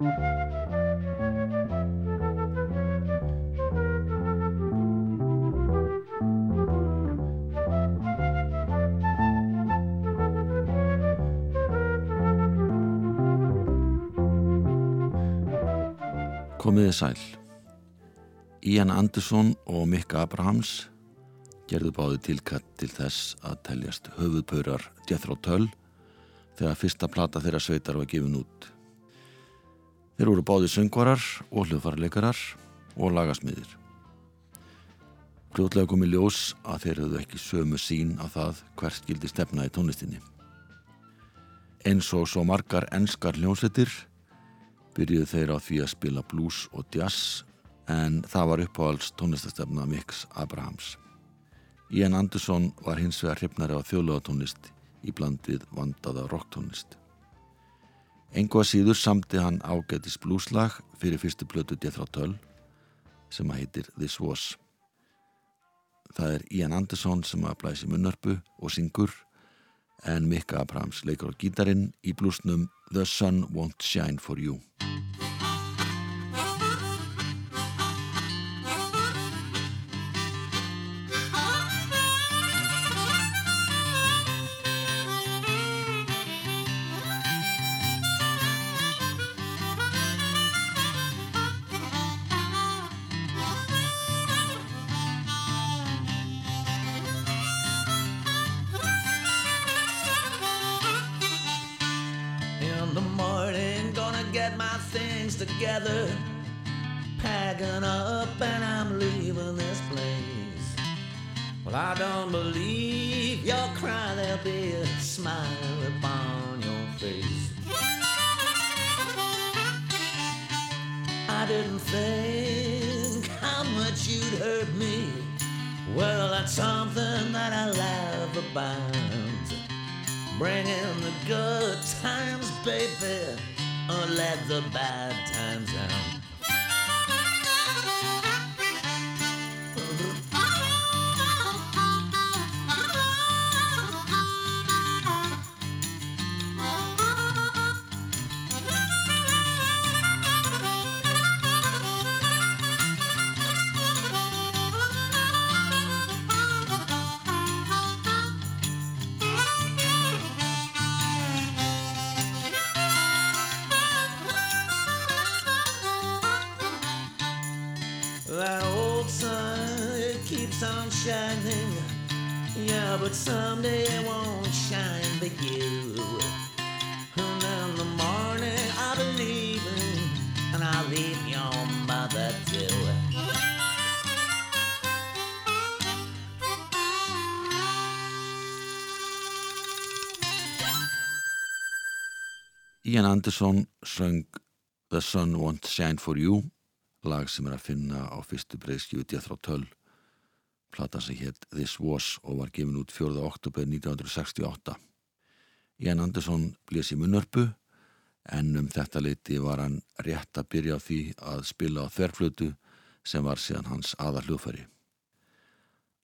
Komiði sæl. Ian Anderson og Mikka Abrahams gerðu báði tilkatt til þess að teljast höfuðpaurar Jethro Tull þegar fyrsta plata þeirra sveitar var gefin út. Þeir voru báði söngvarar og hljóðfarleikarar og lagasmiðir. Fljóðlega kom í ljós að þeir höfðu ekki sömu sín á það hvert skildi stefna í tónlistinni. Eins og svo margar enskar hljónsettir byrjuðu þeir á því að spila blues og jazz en það var uppáhalds tónlistastefna Mix Abrahams. Ian Anderson var hins vegar hrifnari á þjóðlögatónlist í bland við vandaða rocktónlist. Engu að síður samti hann ágætis blueslag fyrir fyrstu blötu Jethro Tull sem að heitir This Was. Það er Ian Anderson sem að blæsi munnarpu og syngur en Mikka Abrahams leikur á gítarin í blúsnum The Sun Won't Shine For You. Together, packing up, and I'm leaving this place. Well, I don't believe you'll cry, there'll be a smile upon your face. I didn't think how much you'd hurt me. Well, that's something that I laugh about. Bringing the good times, baby let the bad times out. You. And in the morning I believe in, and I'll leave your mother too. Ian Anderson söng The Sun Won't Shine For You lag sem er að finna á fyrstu breyðskjöfu Jethro Tull plata sem hétt This Was og var gefin út 4. oktober 1968. Ian Anderson blés í munnörpu en um þetta leiti var hann rétt að byrja á því að spila á þverflötu sem var síðan hans aðar hljóðfæri.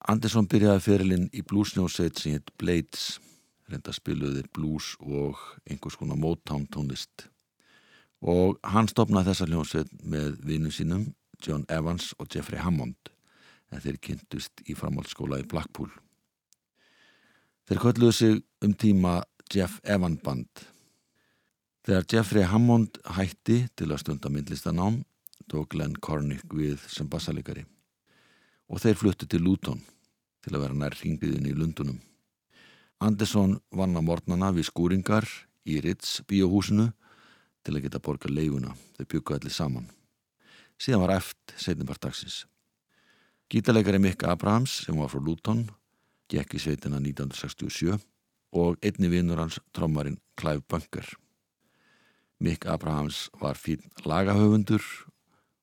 Anderson byrjaði fyrirlinn í bluesnjósveit sem hétt Blades, reynda spiluðir blues og einhvers konar Motown tónlist. Og hann stopnaði þessa hljómsveit með vinnu sínum John Evans og Jeffrey Hammond en þeir kynntust í framhaldsskóla í Blackpool. Þeir kölluðu sig um tíma Jeff Evan Band. Þegar Jeffrey Hammond hætti til að stunda myndlistanám tók Glenn Cornick við sem bassalegari og þeir fluttu til Luton til að vera nær ringbiðin í Lundunum. Anderson vann á mornana við skúringar í Ritz bíóhúsinu til að geta borga leifuna, þau byggu allir saman. Síðan var eft setnibartagsins. Gítarleikari Mikka Abrahams sem var frá Luton, gekk í sveitina 1967 og einni vinnur hans trommarinn Clive Bunker. Mikk Abrahams var fín lagahöfundur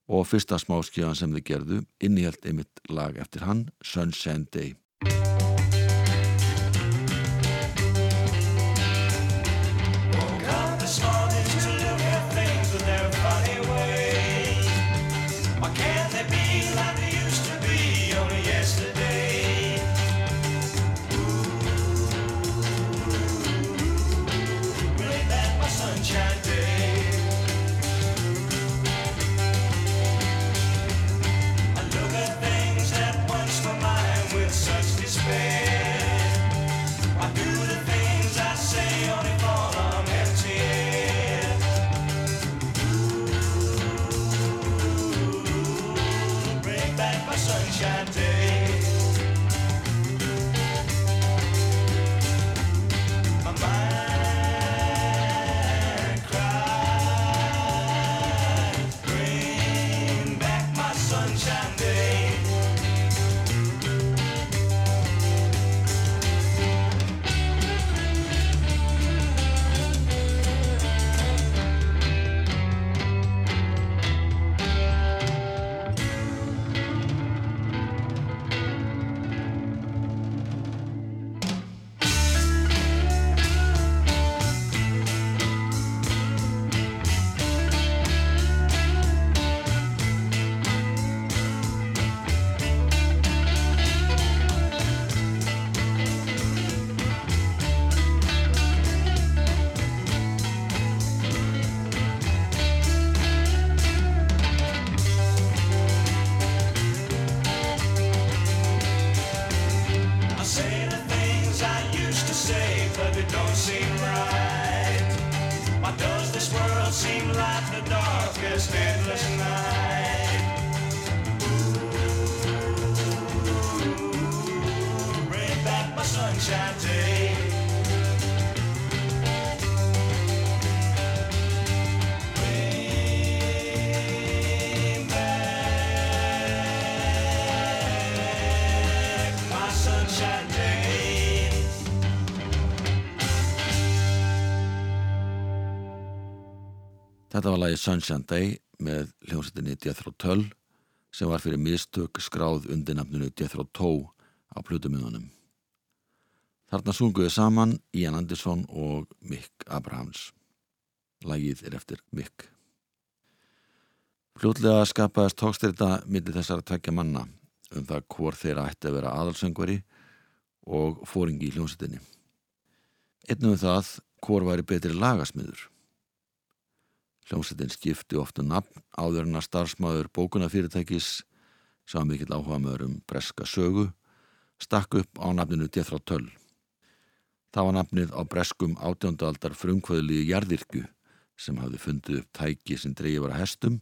og fyrsta smáskjáðan sem þið gerðu innihjalt einmitt lag eftir hann, Sunshine Day. Þetta var lagi Sunshine Day með hljómsveitinni Jethro Tull sem var fyrir mistök skráð undir nafninu Jethro Toe á plutumöðunum. Þarna sunguðu saman Ian Anderson og Mick Abrahams. Lagið er eftir Mick. Fljótlega skapaðist tókstyrta millir þessara tvekja manna um það hvort þeirra ætti að vera aðalsöngvari og fóringi í hljómsveitinni. Einnum það hvort væri betri lagasmiður. Hljómsveitin skipti ofta nafn áður en að starfsmáður bókunafyrirtækis sá mikill áhuga með um breska sögu stakk upp á nafninu Jethro Tull. Það var nafnið á breskum átjóndaldar frumkvöðliði jarðirkju sem hafði fundið upp tæki sem dreyið var að hestum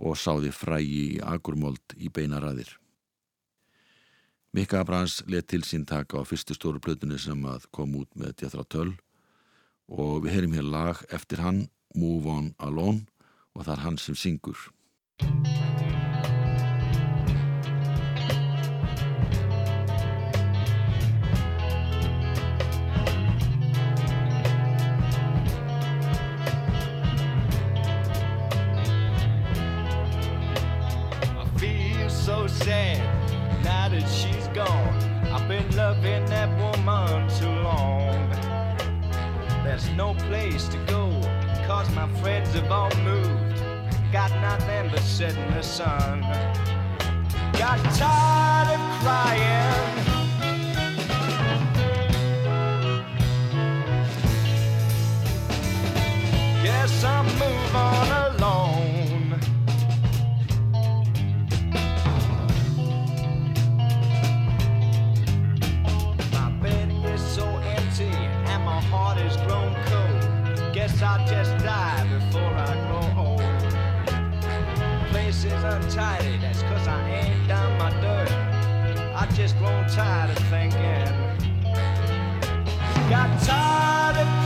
og sáði frægi í agurmold í beinaræðir. Mikka Abrahams let til sín taka á fyrstu stóru plötunni sem að kom út með Jethro Tull og við heyrim hér lag eftir hann Move On Alone og það er hann sem syngur. I feel so sad now that she's gone. I've been loving that woman too long. There's no place to go, cause my friends have all moved. Got nothing but sit in the sun. Got tired of crying. Guess I'll move on Just die before I grow old. Place is untidy, that's cause I ain't done my dirt. I just grown tired of thinking. Got tired of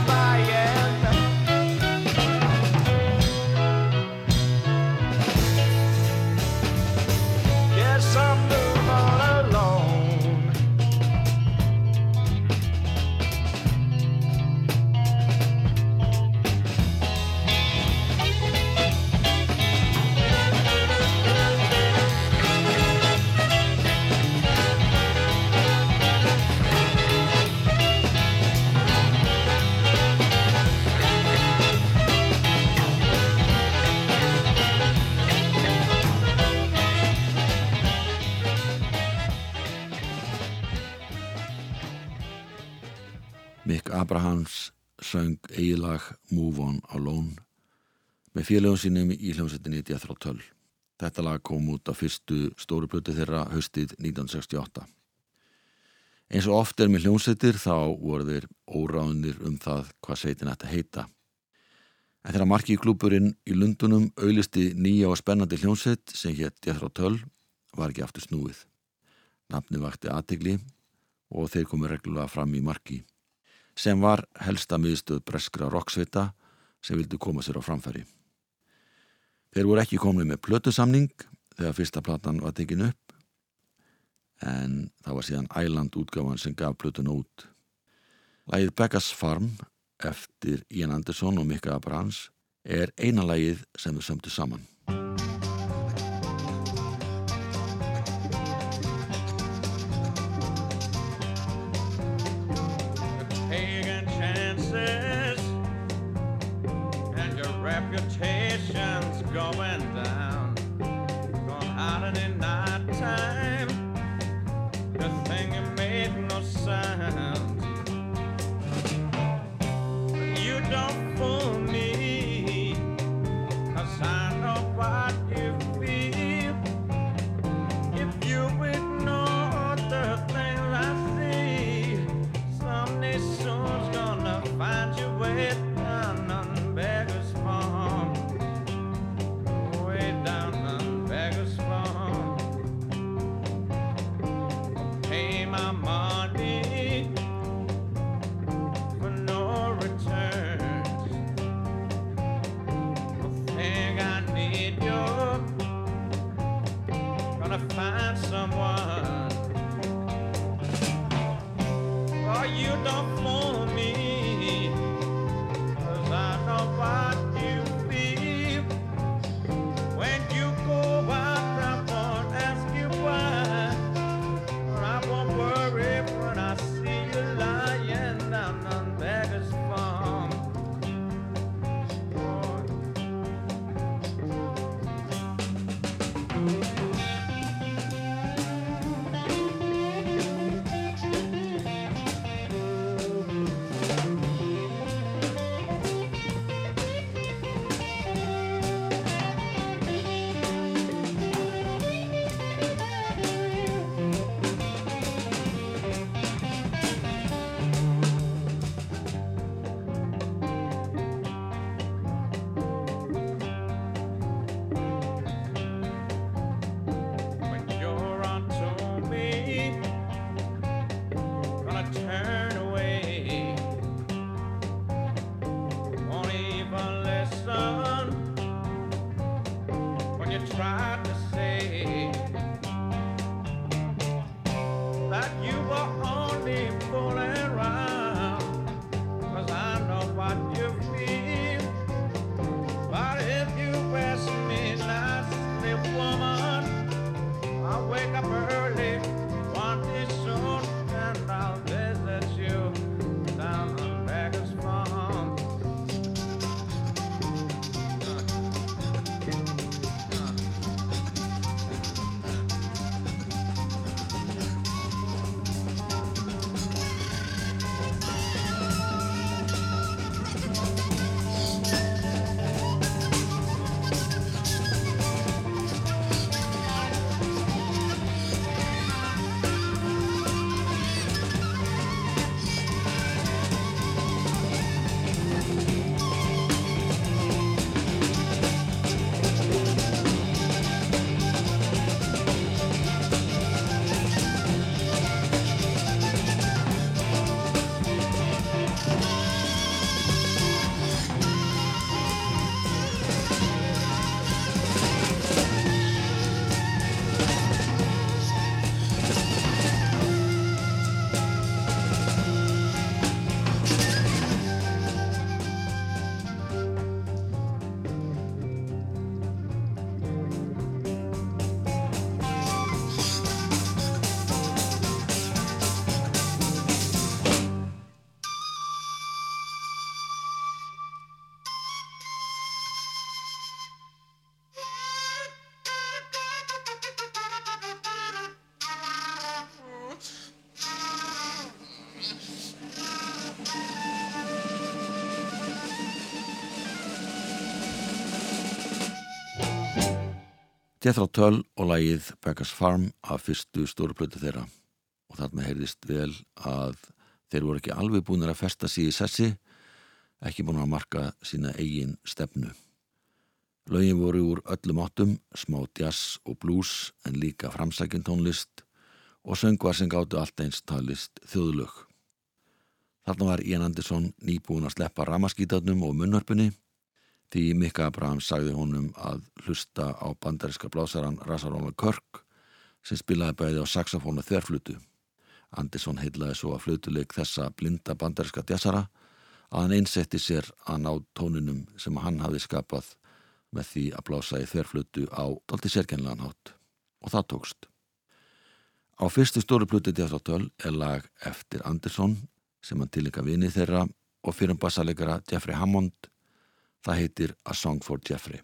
með félögum sínum í hljómsveitinni Jethro Tull. Þetta lag kom út á fyrstu stóru plötu þeirra haustið 1968. Eins og oft er með hljómsveitir þá voru þeir óráðunir um það hvað sveitin ætti að heita. En þegar marki klúpurinn í Lundunum auðlisti nýja og spennandi hljómsveit sem hétt Jethro Tull var ekki aftur snúið. Nafni vakti aðtegli og þeir komu reglulega fram í marki sem var helsta miðstöð breskra roksvita sem vildu koma sér á framfæri. Þeir voru ekki komið með plötusamning þegar fyrsta platan var tekin upp en það var síðan Æland útgáfan sem gaf plötuna út. Lægið Becca's Farm eftir Ian Anderson og Mika Abrahams er eina lægið sem þau sömdu saman. Jethro Tull og lagið Becker's Farm af fyrstu stórplötu þeirra og þarna heyrðist vel að þeir voru ekki alveg búinir að festa í sessi, ekki búin að marka sína eigin stefnu. Lögin voru úr öllum áttum, smá jazz og blues en líka framsækjum tónlist og söngvar sem gáttu allt eins talist þjóðlög. Þarna var Ian Anderson nýbúin að sleppa ramaskítarnum og munnörpunni því Mikka Abraham sagði honum að hlusta á bandariska blásaran Rasaróla Körk sem spilaði bæði á saxofónu þverflutu. Anderson heitlaði svo að flutuleik þessa blinda bandariska djassara að hann einsetti sér að ná tónunum sem hann hafði skapað með því að blása í þverflutu á tólti sérkennilegan hátt og það tókst. Á fyrstu stóru pluti Djáþáttöl er lag eftir Anderson sem hann tilika vini þeirra og fyrir bassalegara Jeffrey Hammond Það heitir A Song for Jeffrey.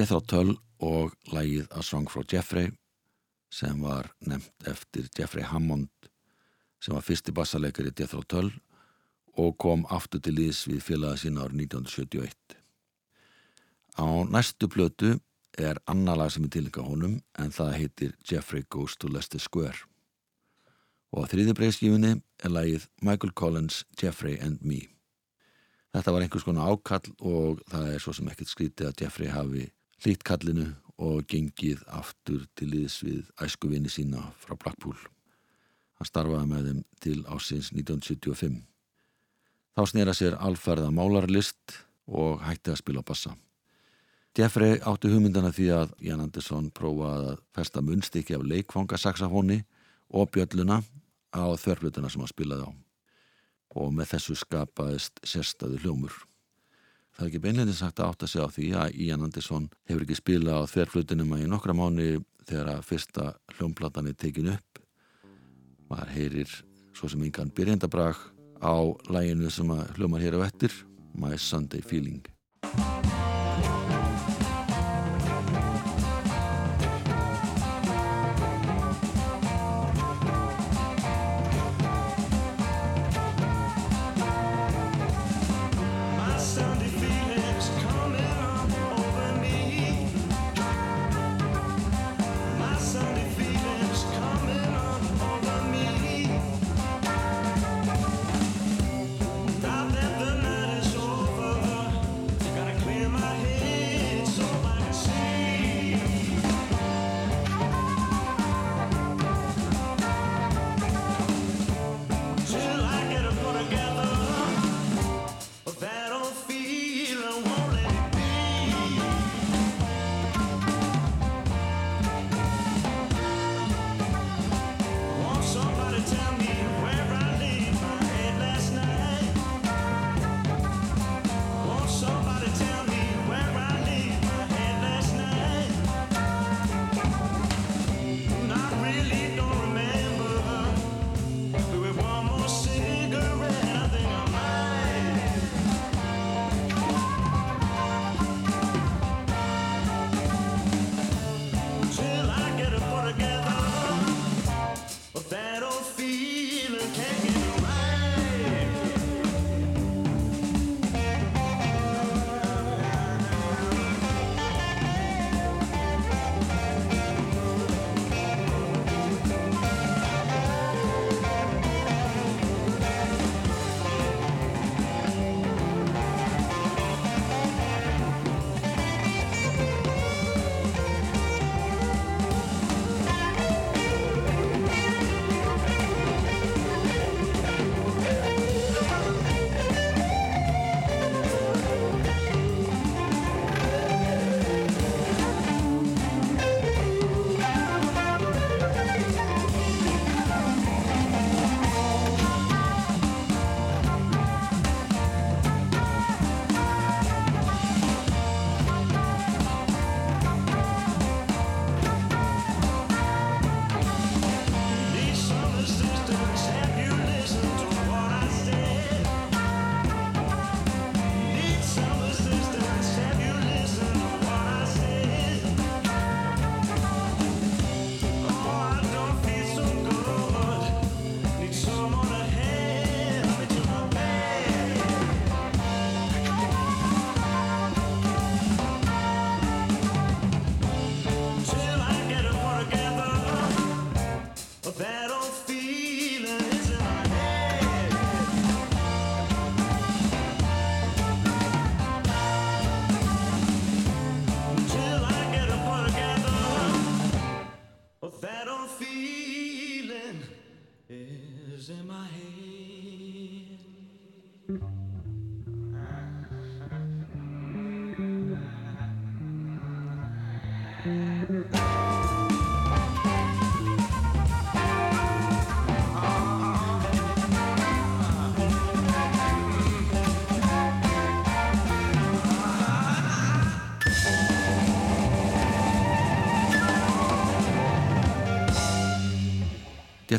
Jethro Tull og lægið A Song for Jeffrey sem var nefnt eftir Jeffrey Hammond sem var fyrsti bassaleikari Jethro Tull og kom aftur til íðs við félaga sína árið 1971. Á næstu plötu er annar lag sem er tilika honum en það heitir Jeffrey Goes to Leicester Square. Og á þriði breyskífunni er lagið Michael Collins, Jeffrey and Me. Þetta var einhvers konar ákall og það er svo sem ekkert skrítið að Jeffrey hafi hlýtt kallinu og gengið aftur til íðs við æskuvinni sína frá Blackpool. Hann starfaði með þeim til ásins 1975. Þá snýra sér alferða málarlist og hætti að spila bassa. Jeffrey átti hugmyndana því að Jan Andersson prófaði að festa munstykki af leikfangasaxafóni og bjölluna á þörflutuna sem hann spilaði á og með þessu skapaðist sérstaðu hljómur. Það er ekki beinlega sagt að átt að segja á því að Ian Anderson hefur ekki spilað á þverflutunum að í nokkra mánu þegar að fyrsta hljómplatan er tekin upp. Maður heyrir svo sem yngan byrjendabrag á læginu sem að hljómar hér á ettir, My Sunday Feeling.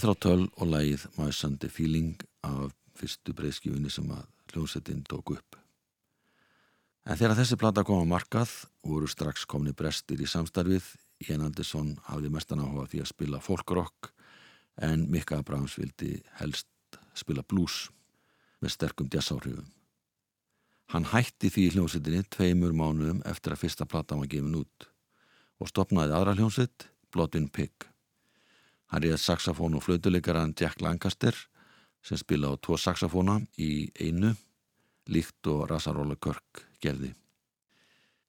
Jethro Tull og lægið My Sunday Feeling af fyrstu breyðskífunni sem að hljómsettin tók upp. En þegar þessi plata kom á markað voru strax komni brestir í samstarfið. Ian Anderson hafði mestan áhuga því að spila folkrock en Mikka Abrahams vildi helst spila blues með sterkum jazzáhrifum. Hann hætti því í hljómsveitinni tveimur mánuðum eftir að fyrsta plata var gefin út og stopnaði aðra hljómsveit, Bloodin Pig. Hann réði saxofón og flautuleikaran Jack Lancaster sem spila á tvo saxofóna í einu, líkt og Rasaróla Körk gerði.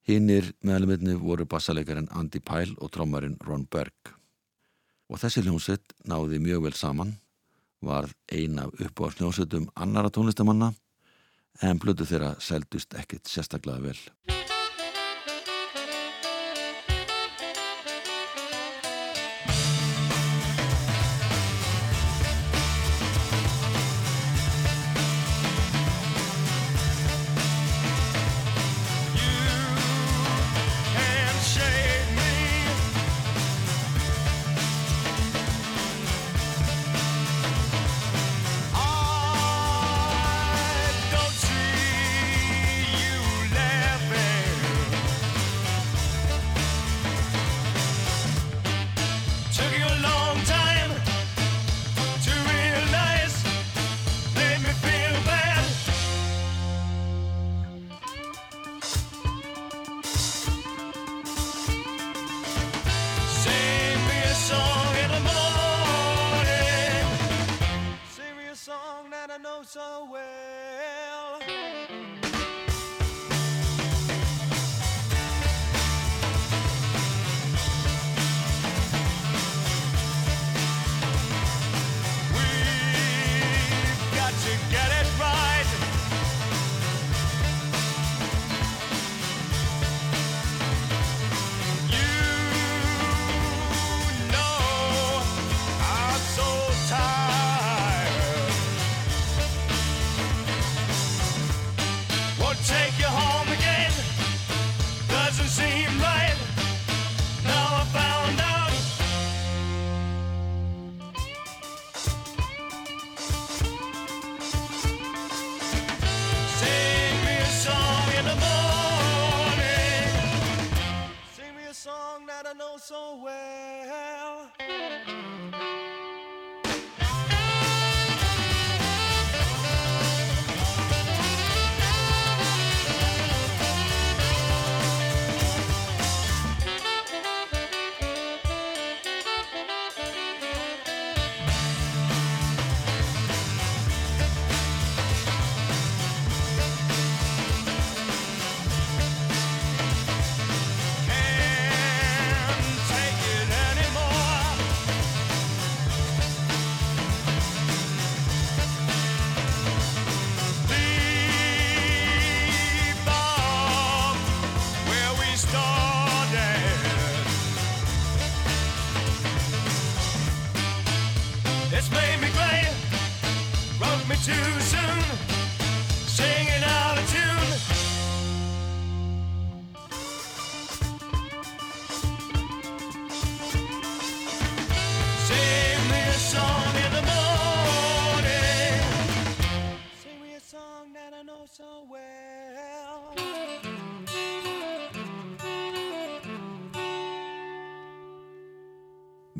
Hinnir meðlumitni voru bassaleikarin Andy Pyle og trómarinn Ron Berg. Og þessi hljómsveit náði mjög vel saman, var ein af uppáðsljómsveitum annara tónlistamanna en blödu þeirra seldust ekkert sérstaklega vel.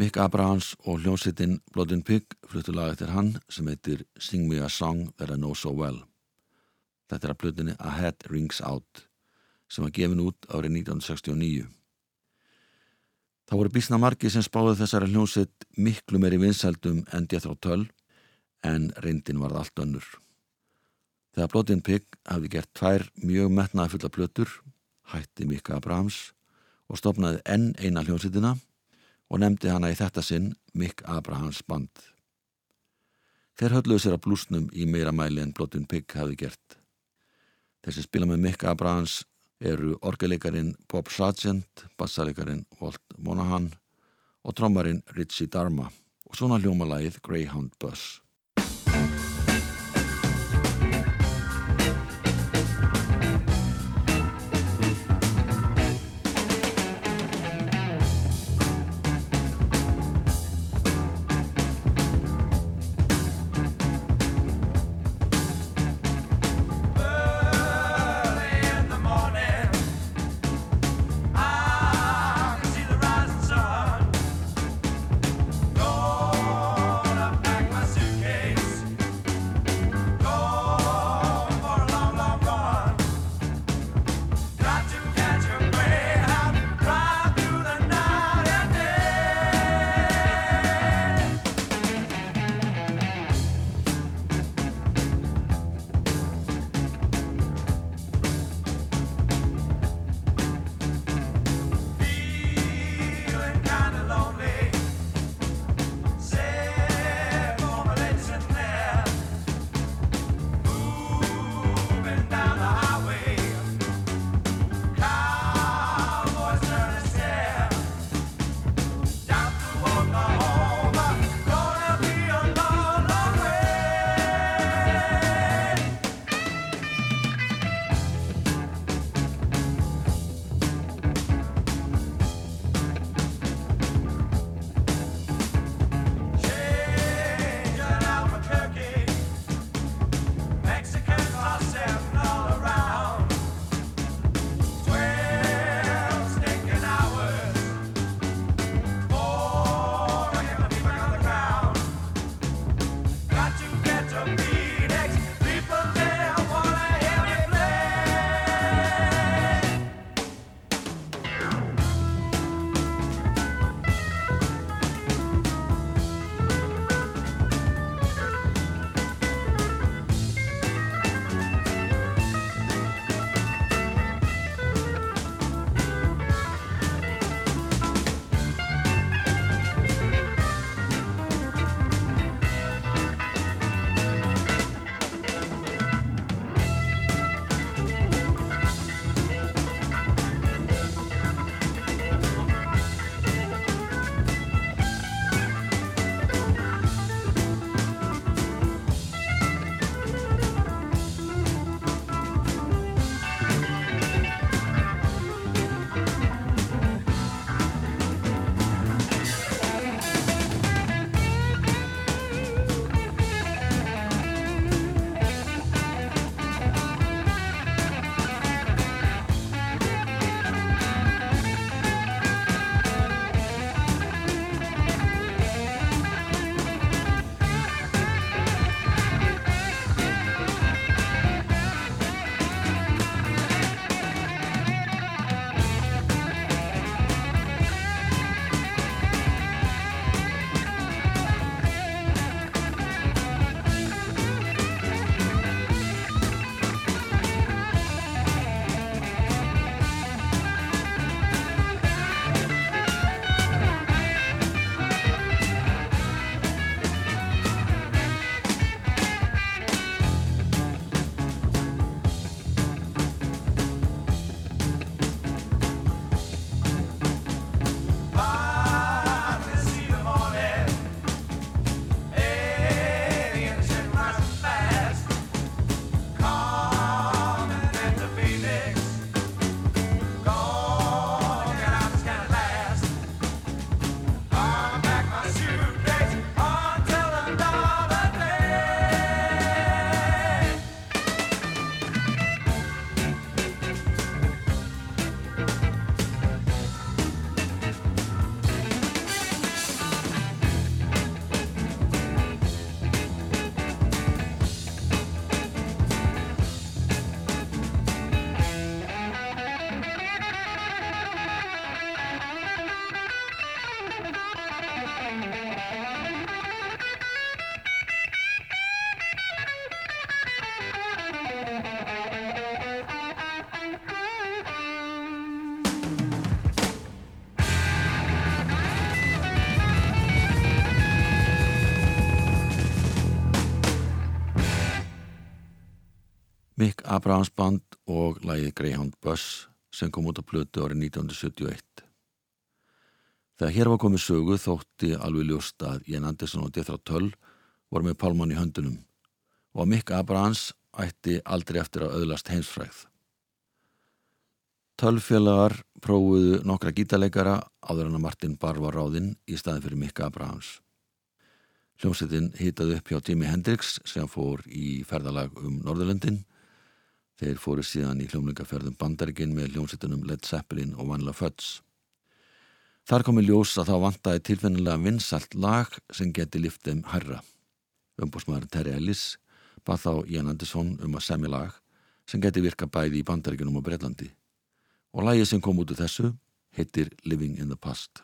Mick Abrahams og hljómsveitin Bloodin Pig fluttu lag eftir hann sem heitir Sing Me a Song That I Know So Well. Þetta er að blutinni A Head Rings Out sem var gefin út árið 1969. Það voru bísna margi sem spáðu þessari hljómsveit miklu meiri vinsældum en Jethro Tull en reyndin varð allt önnur. Þegar Bloodin Pig hafði gert tvær mjög metnaði fulla plötur, hætti Mick Abrahams og stopnaði enn eina hljómsveitina og nefndi hana í þetta sinn Mick Abrahams band. Þeir hölluðu sér að blúsnum í meira mæli en Bloodin Pig hafði gert. Þessi spila með Mick Abrahams eru orgeleikarin Bob Sargent, bassaleikarin Walt Monahan og trommarin Richie Dharma og svona hljómalagið Greyhound Bus. Abrahams Band og lagið Greyhound Bus sem kom út á plötu árið 1971. Þegar hér var komið sögu þótti alveg ljóst að Ian Anderson og Dethra Tull voru með pálmann í höndunum og að Mick Abrahams ætti aldrei eftir að öðlast heimsfræð. Tull-félagar prófuðu nokkra gítarleikara áður en að Martin Barr var ráðinn í staðin fyrir Mick Abrahams. Hljómsveitin hitaði upp hjá Jimi Hendrix sem fór í ferðalag um Norðurlöndin. Þeir fóru síðan í hljómlingaferðum bandarikinn með hljómsveitunum Led Zeppelin og Vanilla Fudge. Þar komi ljós að þá vantaði tilfinnilega vinsalt lag sem geti liftið hærra. Umbúsmaður Terry Ellis bað þá Ian Anderson um að semja lag sem geti virka bæði í bandarikunum og Breitlandi. Og lagið sem kom út úr þessu heitir Living in the Past.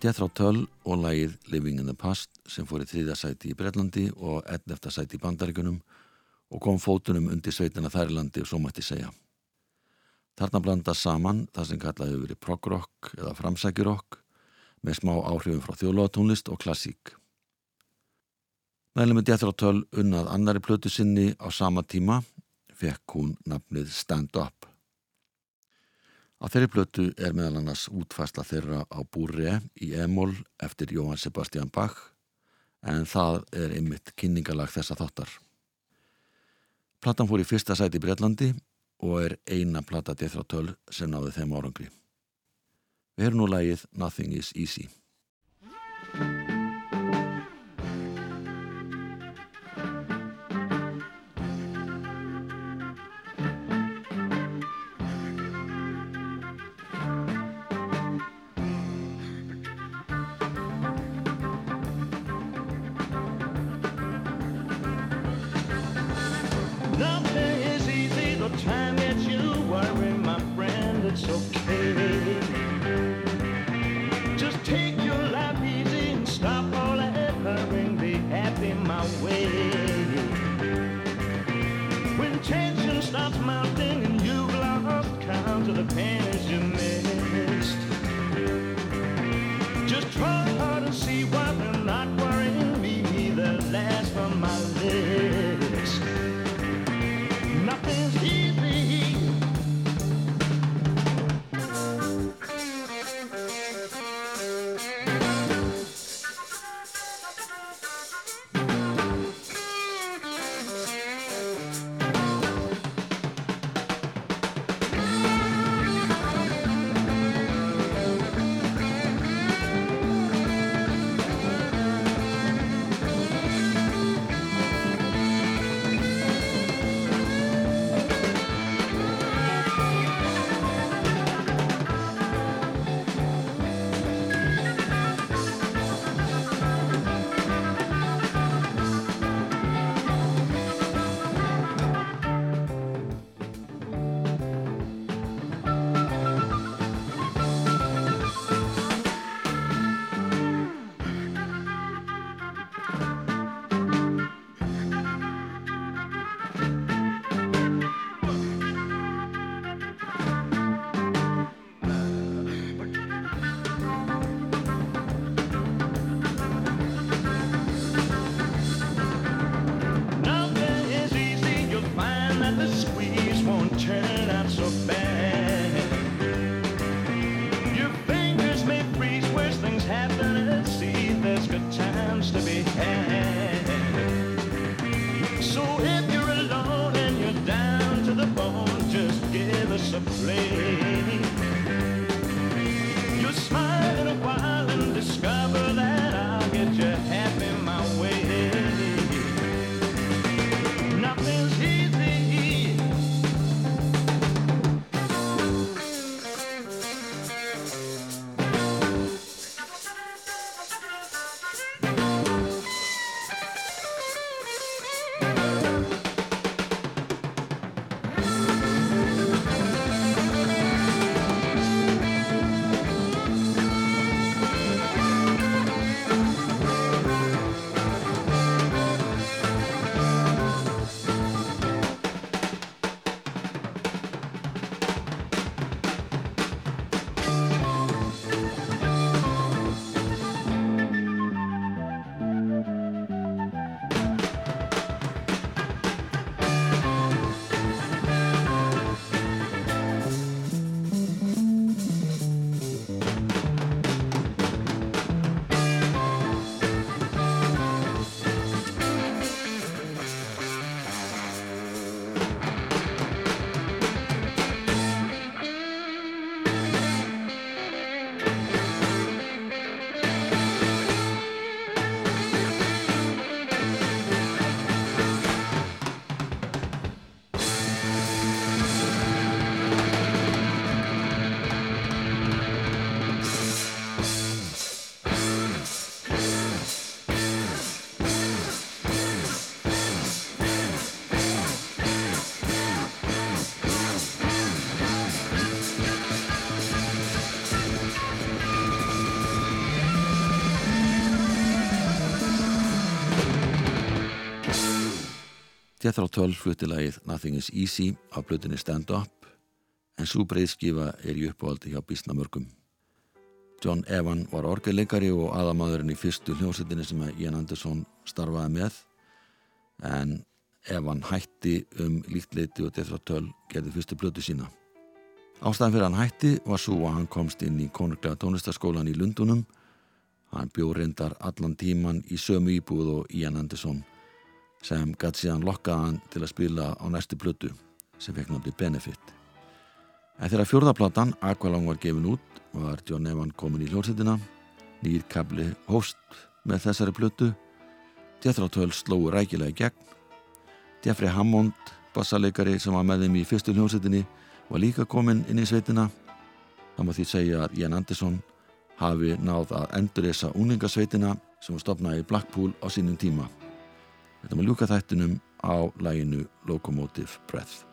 Jethro Tull og lagið Living in the Past sem fór í þriðja sæti í Breitlandi og ennefta sæti í Bandaríkunum og kom fótunum undir sveitina þærlandi og svo mætti segja. Þarna blanda saman það sem kallaði verið prog-rock eða framsækjurrock með smá áhrifum frá þjóðlóðatónlist og klassík. Meðlum með Jethro Tull unnað annari plötu sinni á sama tíma fekk hún nafnið Stand Up. Á þeirri plötu er meðal annars útfæsla þeirra á búrre í Emol eftir Jóhann Sebastian Bach en það er einmitt kynningalag þessa þáttar. Platan fór í fyrsta sæti í Breitlandi og er eina plata Death Töl sem náði þeim árangri. Við erum nú lagið Nothing is Easy. Jethro Tull flutti lagið Nothing is Easy á blöðinni Stand Up en svo breyðskifa er í uppáhaldi hjá Bísna mörgum. John Evan var orgelleikari og aðamadurinn í fyrstu hljómsveitinni sem Ian Anderson starfaði með en Evan hætti um líktleiti og Jethro Tull gerði fyrstu blödu sína. Ástæðan fyrir hann hætti var svo að hann komst inn í konunglega tónlistaskólan í Lundunum. Hann bjó reyndar allan tíman í sömu íbúð og Ian Anderson sem gæti síðan lokkaði hann til að spila á næstu blödu sem fekk náttúrulega benefit. En þegar fjórðaplatan Aqualung var gefin út var John Evan komin í hljómsveitina, nýr kabli hóst með þessari blödu, Jethro Tull slói rækilega í gegn, Jeffrey Hammond, bassaleikari sem var með þeim í fyrstu hljómsveitinni, var líka komin inn í sveitina. Það má því segja að Ian Anderson hafi náð að endurresa úningasveitina sem var stopnaði í Blackpool á sínum tíma. Þetta maður ljúka þættinum á læginu Locomotive Breath.